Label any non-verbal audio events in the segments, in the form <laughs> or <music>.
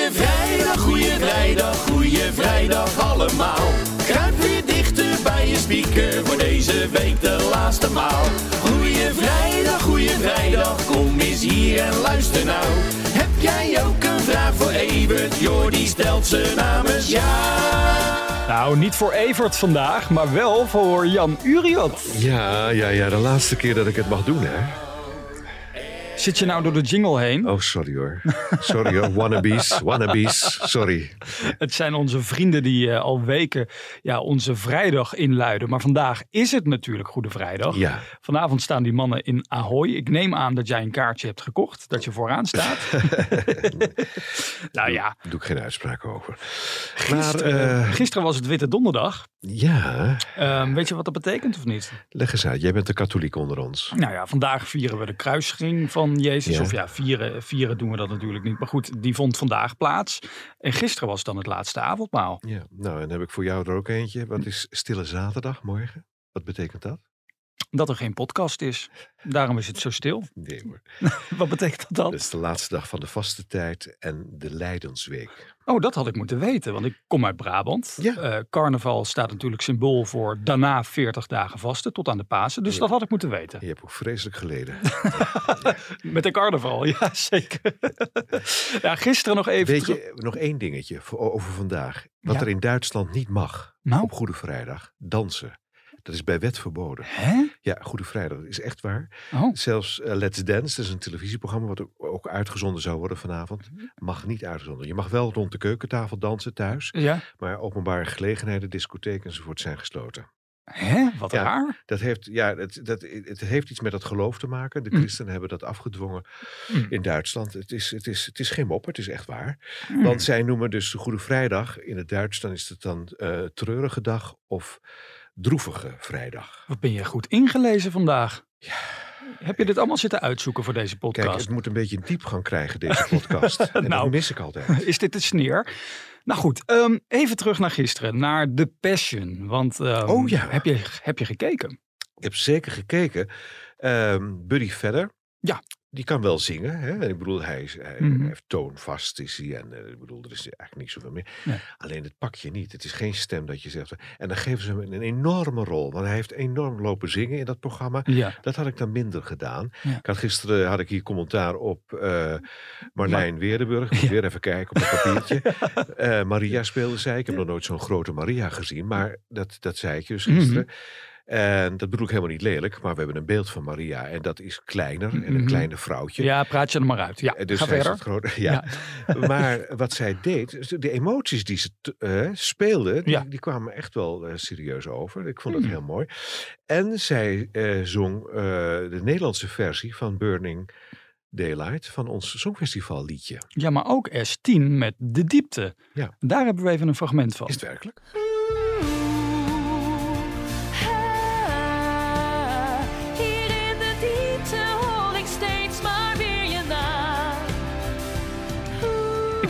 Goeie vrijdag, goeie vrijdag, goeie vrijdag allemaal. Kruip weer dichter bij je speaker voor deze week de laatste maal. Goeie vrijdag, goeie vrijdag, kom eens hier en luister nou. Heb jij ook een vraag voor Evert? Jordi stelt ze namens jou. Nou, niet voor Evert vandaag, maar wel voor Jan Uriot. Ja, ja, ja, de laatste keer dat ik het mag doen, hè. Zit je nou door de jingle heen? Oh, sorry hoor. Sorry hoor, wannabes, wannabes, sorry. Het zijn onze vrienden die eh, al weken ja, onze vrijdag inluiden. Maar vandaag is het natuurlijk Goede Vrijdag. Ja. Vanavond staan die mannen in Ahoy. Ik neem aan dat jij een kaartje hebt gekocht, dat je vooraan staat. <laughs> nou ja, Daar doe ik geen uitspraak over. gisteren, Maar, eh, gisteren was het Witte Donderdag. Ja, Ehm, weet je wat dat betekent of niet? leg eens uit. Jij bent de katholiek onder ons. Nou ja, vandaag vieren we de kruisiging van Jezus. Ja. Of ja, vieren, vieren doen we dat natuurlijk niet. Maar goed, die vond vandaag plaats. En gisteren was dan het laatste avondmaal. Ja, nou, en dan heb ik voor jou er ook eentje. Wat is Stille Zaterdag morgen? Wat betekent dat? Dat er geen podcast is. Daarom is het zo stil. Nee hoor. <laughs> Wat betekent dat dan? Dat is de laatste dag van de vaste tijd en de Lijdensweek. Oh, dat had ik moeten weten, want ik kom uit Brabant. Ja. Eh, carnaval staat natuurlijk symbool voor daarna 40 dagen vasten tot aan de Pasen. Dus Ja. dat had ik moeten weten. Je hebt ook vreselijk geleden. <laughs> Met de carnaval, ja zeker. <laughs> ja, gisteren nog even Weet je, nog één dingetje over vandaag. Wat er in Duitsland niet mag Nou? op Goede Vrijdag, dansen. Dat is bij wet verboden. Hè? Ja, Goede Vrijdag, dat is echt waar. Oh, Zelfs eh, Let's Dance, dat is een televisieprogramma wat ook- ook uitgezonden zou worden vanavond, Mhm. mag niet uitgezonden. Je mag wel rond de keukentafel dansen thuis, ja. maar openbare gelegenheden, discotheken enzovoort zijn gesloten. Hè? Wat Ja. raar. Dat heeft, ja, het, dat, het heeft iets met dat geloof te maken. De Mm. christenen hebben dat afgedwongen Mm. in Duitsland. Het is, het, is, het is geen mop, het is echt waar. Mm. Want zij noemen dus de Goede Vrijdag, in het Duits dan is het dan eh, treurige dag of droevige vrijdag. Wat ben je goed ingelezen vandaag? Heb je dit allemaal zitten uitzoeken voor deze Kijk, podcast? het moet een beetje een diepgang krijgen, deze podcast. <laughs> en Nou. dat mis ik altijd. <laughs> Is dit de sneer? Nou goed, ehm, even terug naar gisteren, naar The Passion. Want ehm, Oh ja. heb, je, heb je gekeken? Ik heb zeker gekeken. Ehm, Buddy Vedder. Ja. Die kan wel zingen. Hè? Ik bedoel, hij, is, hij Mhm. heeft toonvast is hij. En eh, ik bedoel, er is eigenlijk niet zoveel meer. Nee. Alleen het pak je niet. Het is geen stem dat je zegt. En dan geven ze hem een enorme rol. Want hij heeft enorm lopen zingen in dat programma. Ja. Dat had ik dan minder gedaan. Ja. Ik had gisteren had ik hier commentaar op eh, Marlijn Weerdenburg. Moet Ja. weer even kijken op het papiertje. <laughs> Eh, Maria speelde zij. Ik heb nog nooit zo'n grote Maria gezien. Maar dat, dat zei ik dus Mhm. gisteren. En dat bedoel ik helemaal niet lelijk. Maar we hebben een beeld van Maria. En dat is kleiner. En een Mhm. kleine vrouwtje. ja, praat je er maar uit. Ja, En dus ga verder. grote, <laughs> ja. <laughs> maar wat zij deed, de emoties die ze eh, speelde, die, Ja. die kwamen echt wel eh, serieus over. Ik vond het Hmm. heel mooi. En zij eh, zong eh, de Nederlandse versie van Burning Daylight van ons Songfestival liedje. Ja, maar ook S10 met De Diepte. Ja. Daar hebben we even een fragment van. Is het werkelijk?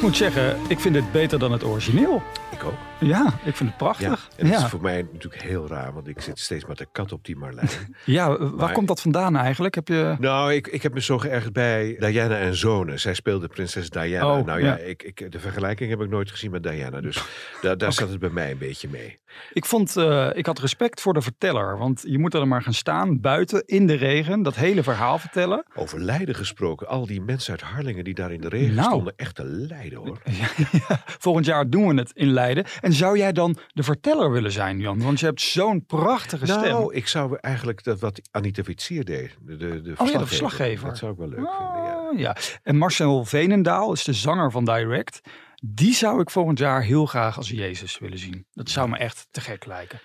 Ik moet zeggen, ik vind het beter dan het origineel. Ik ook. Ja, ik vind het Ja. prachtig. En dat Ja, is voor mij natuurlijk heel raar, want ik zit steeds met de kat op die Marlijn. <laughs> ja waar Maar- komt dat vandaan eigenlijk? Heb je... Nou, ik, ik heb me zo geërgerd bij Diana en Zonen. Zij speelde prinses Diana. Oh, nou ja, ja. Ik, ik, de vergelijking heb ik nooit gezien met Diana. Dus daar, daar zat het bij mij een beetje mee. Ik vond, eh, ik had respect voor de verteller. Want je moet er maar gaan staan, buiten, in de regen, dat hele verhaal vertellen. Over lijden gesproken. Al die mensen uit Harlingen die daar in de regen Nou. stonden. Echt te lijden hoor. <laughs> Ja, ja, volgend jaar doen we het in Leiden. En zou jij dan de verteller willen zijn, Jan? Want je hebt zo'n prachtige stem. Nou, ik zou eigenlijk dat wat Anita Witsier deed. De, de, de, Oh verslaggever. Dat zou ik wel leuk vinden, ja. Oh, ja. En Marcel Venendaal is de zanger van Direct. Die zou ik volgend jaar heel graag als Jezus willen zien. Dat zou me echt te gek lijken.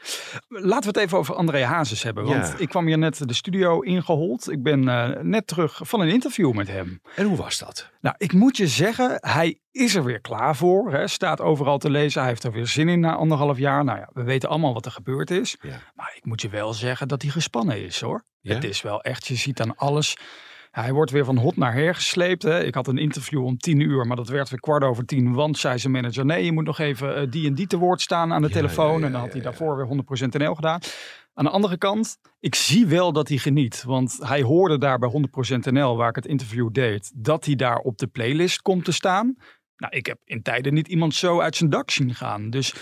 Laten we het even over André Hazes hebben. Want Ja. ik kwam hier net de studio ingehold. Ik ben eh, net terug van een interview met hem. En hoe was dat? Nou, ik moet je zeggen, hij is er weer klaar voor. Hè. Staat overal te lezen. Hij heeft er weer zin in na anderhalf jaar. Nou ja, we weten allemaal wat er gebeurd is. Ja. Maar ik moet je wel zeggen dat hij gespannen is hoor. Ja? Het is wel echt, je ziet aan alles. Hij wordt weer van hot naar her gesleept. Hè. Ik had een interview om tien uur, maar dat werd weer kwart over tien. Want zei zijn manager, nee, je moet nog even eh, die en die te woord staan aan de Ja, telefoon. ja, en dan had hij daarvoor weer 100% NL gedaan. Aan de andere kant, ik zie wel dat hij geniet. Want hij hoorde daar bij 100% NL, waar ik het interview deed, dat hij daar op de playlist komt te staan. Nou, ik heb in tijden niet iemand zo uit zijn dak zien gaan. Dus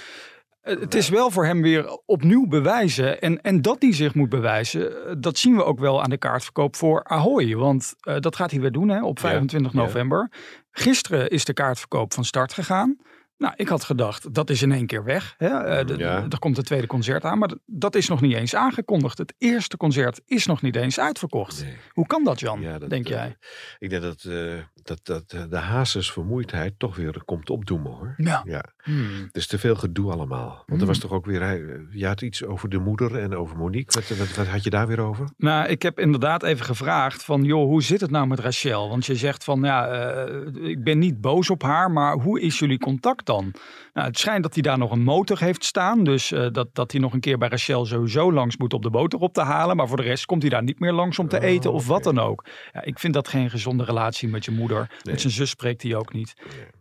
het is wel voor hem weer opnieuw bewijzen. En, en dat hij zich moet bewijzen, eh, dat zien we ook wel aan de kaartverkoop voor Ahoy. Want eh, dat gaat hij weer doen hè, op 25 ja. november. Gisteren is de kaartverkoop van start gegaan. Nou, ik had gedacht, dat is in één keer weg. Hè? Eh, de- Ja. Er komt het tweede concert aan, maar dat is nog niet eens aangekondigd. Het eerste concert is nog niet eens uitverkocht. Nee. Hoe kan dat, Jan, Ja, dat, denk eh, jij? Ik denk dat, eh, dat, dat eh, de Hazes vermoeidheid toch weer komt opdoemen hoor. Ja. Ja, Hmm. is te veel gedoe allemaal. Want er was toch ook weer, eh, je had iets over de moeder en over Monique. Wat, wat, wat had je daar weer over? Nou, ik heb inderdaad even gevraagd van, joh, hoe zit het nou met Rachel? Want je zegt van, ja, eh, ik ben niet boos op haar, maar hoe is jullie contact dan? Nou, het schijnt dat hij daar nog een motor heeft staan, dus eh, dat, dat hij nog een keer bij Rachel sowieso langs moet om de boter op te halen. Maar voor de rest komt hij daar niet meer langs om te Oh, eten of wat dan ook. Ja, ik vind dat geen gezonde relatie met je moeder. Nee. Met zijn zus spreekt hij ook niet.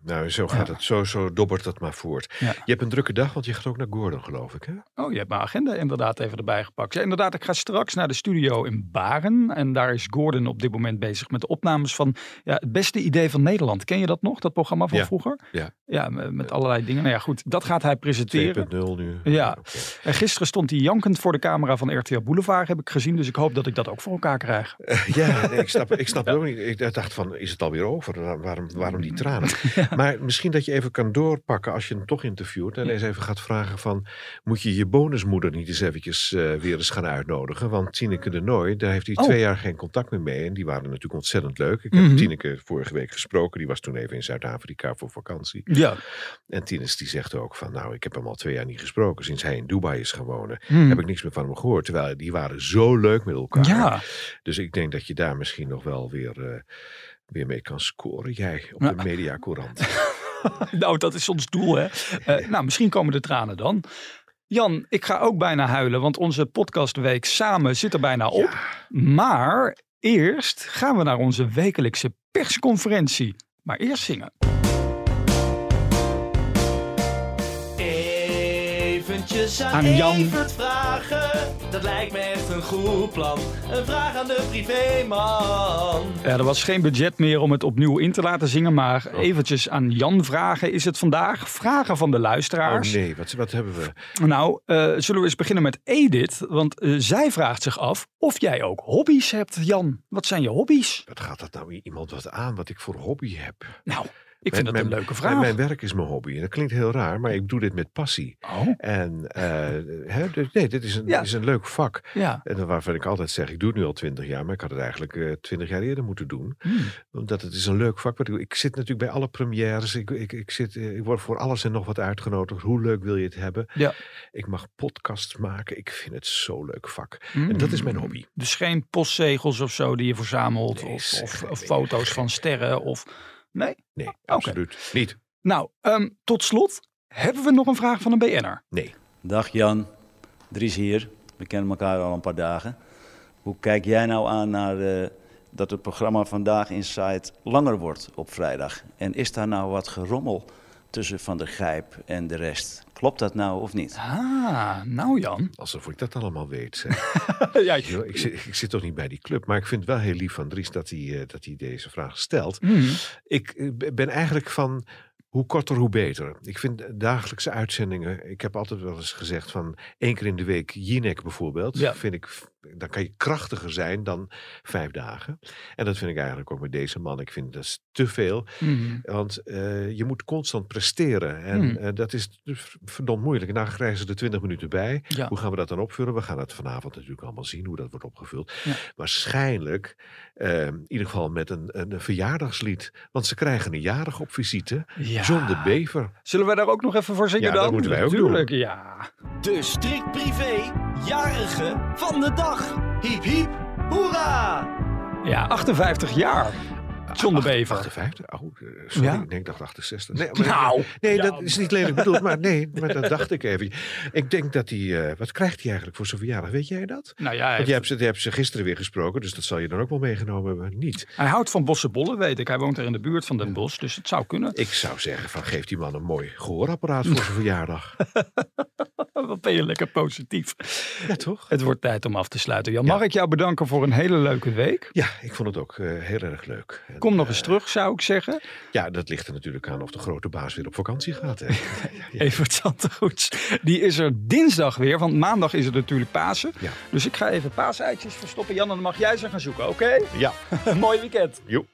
Nou, zo gaat Ja. het. Zo, zo dobbert dat maar voort. Ja. Je hebt een drukke dag, want je gaat ook naar Gordon, geloof ik. Hè? Oh, je hebt mijn agenda inderdaad even erbij gepakt. Ja, inderdaad, ik ga straks naar de studio in Baren. En daar is Gordon op dit moment bezig met de opnames van ja, het beste idee van Nederland. Ken je dat nog, dat programma van Ja. vroeger? Ja. Ja, met, allerlei dingen. Nou ja, goed, dat gaat hij presenteren. 2.0 nu. Ja. En gisteren stond hij jankend voor de camera van RTL Boulevard, heb ik gezien. Dus ik hoop dat ik dat ook voor elkaar krijg. Ja, nee, ik snap, ik snap het ook niet. Ik dacht van, is het alweer over? Waar- Waarom, waarom die tranen? <laughs> Maar misschien dat je even kan doorpakken als je hem toch interviewt. En eens even gaat vragen van, moet je je bonusmoeder niet eens eventjes eh, weer eens gaan uitnodigen? Want Tineke de Nooi, daar heeft hij Oh. twee jaar geen contact meer mee. En die waren natuurlijk ontzettend leuk. Ik heb Mhm. Tineke vorige week gesproken. Die was toen even in Zuid-Afrika voor vakantie. Ja. En Tinus die zegt ook van, nou, ik heb hem al twee jaar niet gesproken. Sinds hij in Dubai is gaan wonen, Hmm. heb ik niks meer van hem gehoord. Terwijl die waren zo leuk met elkaar. Ja, Dus ik denk dat je daar misschien nog wel weer, eh, weer mee kan scoren. Jij op de Mediacourant. <laughs> nou dat is ons doel hè. Eh, nou, misschien komen de tranen dan. Jan, ik ga ook bijna huilen, want onze podcastweek samen zit er bijna op. Maar eerst gaan we naar onze wekelijkse persconferentie. Maar eerst zingen. Aan, Aan Jan. Evert vragen, dat lijkt me echt een goed plan. Een vraag aan de privéman. Ja, er was geen budget meer om het opnieuw in te laten zingen, maar eventjes aan Jan vragen is het vandaag. Vragen van de Oh luisteraars. nee, wat, wat hebben we? Nou, eh, zullen we eens beginnen met Edith, want eh, zij vraagt zich af of jij ook hobby's hebt, Jan. Wat zijn je hobby's? Wat gaat dat nou iemand wat aan wat ik voor hobby heb? Nou, ik vind dat Mijn- een leuke vraag. mijn werk is mijn hobby. En dat klinkt heel raar, maar ik doe dit met passie. Oh, En eh, hè, dus nee, dit is een, Ja. is een leuk vak. ja. En waarvan ik altijd zeg, ik doe het nu al twintig jaar, maar ik had het eigenlijk eh, twintig jaar eerder moeten doen. Hmm. Omdat het is een leuk vak. Ik, zit natuurlijk bij alle premières. Ik, ik, ik, zit, eh, ik word voor alles en nog wat uitgenodigd. Hoe leuk wil je het hebben? Ja. Ik mag podcasts maken. Ik vind het zo leuk vak. Hmm. En dat is mijn hobby. Dus geen postzegels of zo die je verzamelt, Nee, of, of, foto's van sterren, of... Nee? Nee, absoluut niet. Nou, ehm, tot slot, hebben we nog een vraag van een BN'er? Nee. Dag Jan, Dries hier. We kennen elkaar al een paar dagen. Hoe kijk jij nou aan naar eh, dat het programma Vandaag Inside langer wordt op vrijdag? En is daar nou wat gerommel tussen Van der Gijp en de rest? Klopt dat nou of niet? Ah, nou Jan. <laughs> Alsof ik dat allemaal weet. zeg. <laughs> ja, Joh, ik, zit, ik zit toch niet bij die club. Maar ik vind het wel heel lief van Dries dat hij, eh, dat hij deze vraag stelt. Hmm. Ik eh, ben eigenlijk van hoe korter, hoe beter. Ik vind dagelijkse uitzendingen. Ik heb altijd wel eens gezegd van één keer in de week Jinek bijvoorbeeld. Ja. Vind ik, dan kan je krachtiger zijn dan vijf dagen. En dat vind ik eigenlijk ook met deze man. Ik vind dat is te veel. Hmm. Want eh, je moet constant presteren. En Hmm. eh, dat is verdomd moeilijk. En daar krijgen ze er 20 minuten bij. Ja. Hoe gaan we dat dan opvullen? We gaan het vanavond natuurlijk allemaal zien hoe dat wordt opgevuld. Ja. Waarschijnlijk, eh, in ieder geval met een, een verjaardagslied. Want ze krijgen een jarig op visite. Ja. John de Bever. Zullen we daar ook nog even voor zingen Ja, dan? dat moeten wij ook Tuurlijk, ja. De strikt privé, jarige van de dag. Hiep hiep, hoera! Ja, 58 jaar. John de Bever. 58? Oh, eh, sorry. Ja? Nee, ik dacht 68. Nee, maar- Nou, nee ja. dat is niet lelijk bedoeld. Maar nee, maar dat dacht ik even. Ik denk dat hij... eh, wat krijgt hij eigenlijk voor zijn verjaardag? Weet jij dat? Nou ja, Want jij hebt, ze, jij hebt ze gisteren weer gesproken, dus dat zal je dan ook wel meegenomen hebben. Niet. hij houdt van bossenbollen, weet ik. Hij woont er in de buurt van Den Bosch, dus het zou kunnen. Ik zou zeggen van geef die man een mooi gehoorapparaat voor <laughs> zijn verjaardag. Ben je lekker positief. Ja, toch? Het wordt tijd om af te sluiten. Jan, Ja. mag ik jou bedanken voor een hele leuke week? Ja, ik vond het ook eh, heel erg leuk. En, Kom nog eens eh, terug, zou ik zeggen. Ja, dat ligt er natuurlijk aan of de grote baas weer op vakantie gaat. Hè. <laughs> Evert Zantegoeds, die is er dinsdag weer, want maandag is het natuurlijk Pasen. Ja. Dus ik ga even paaseitjes verstoppen. Jan, en dan mag jij ze gaan zoeken, oké? ja, <laughs> Mooi weekend. joep.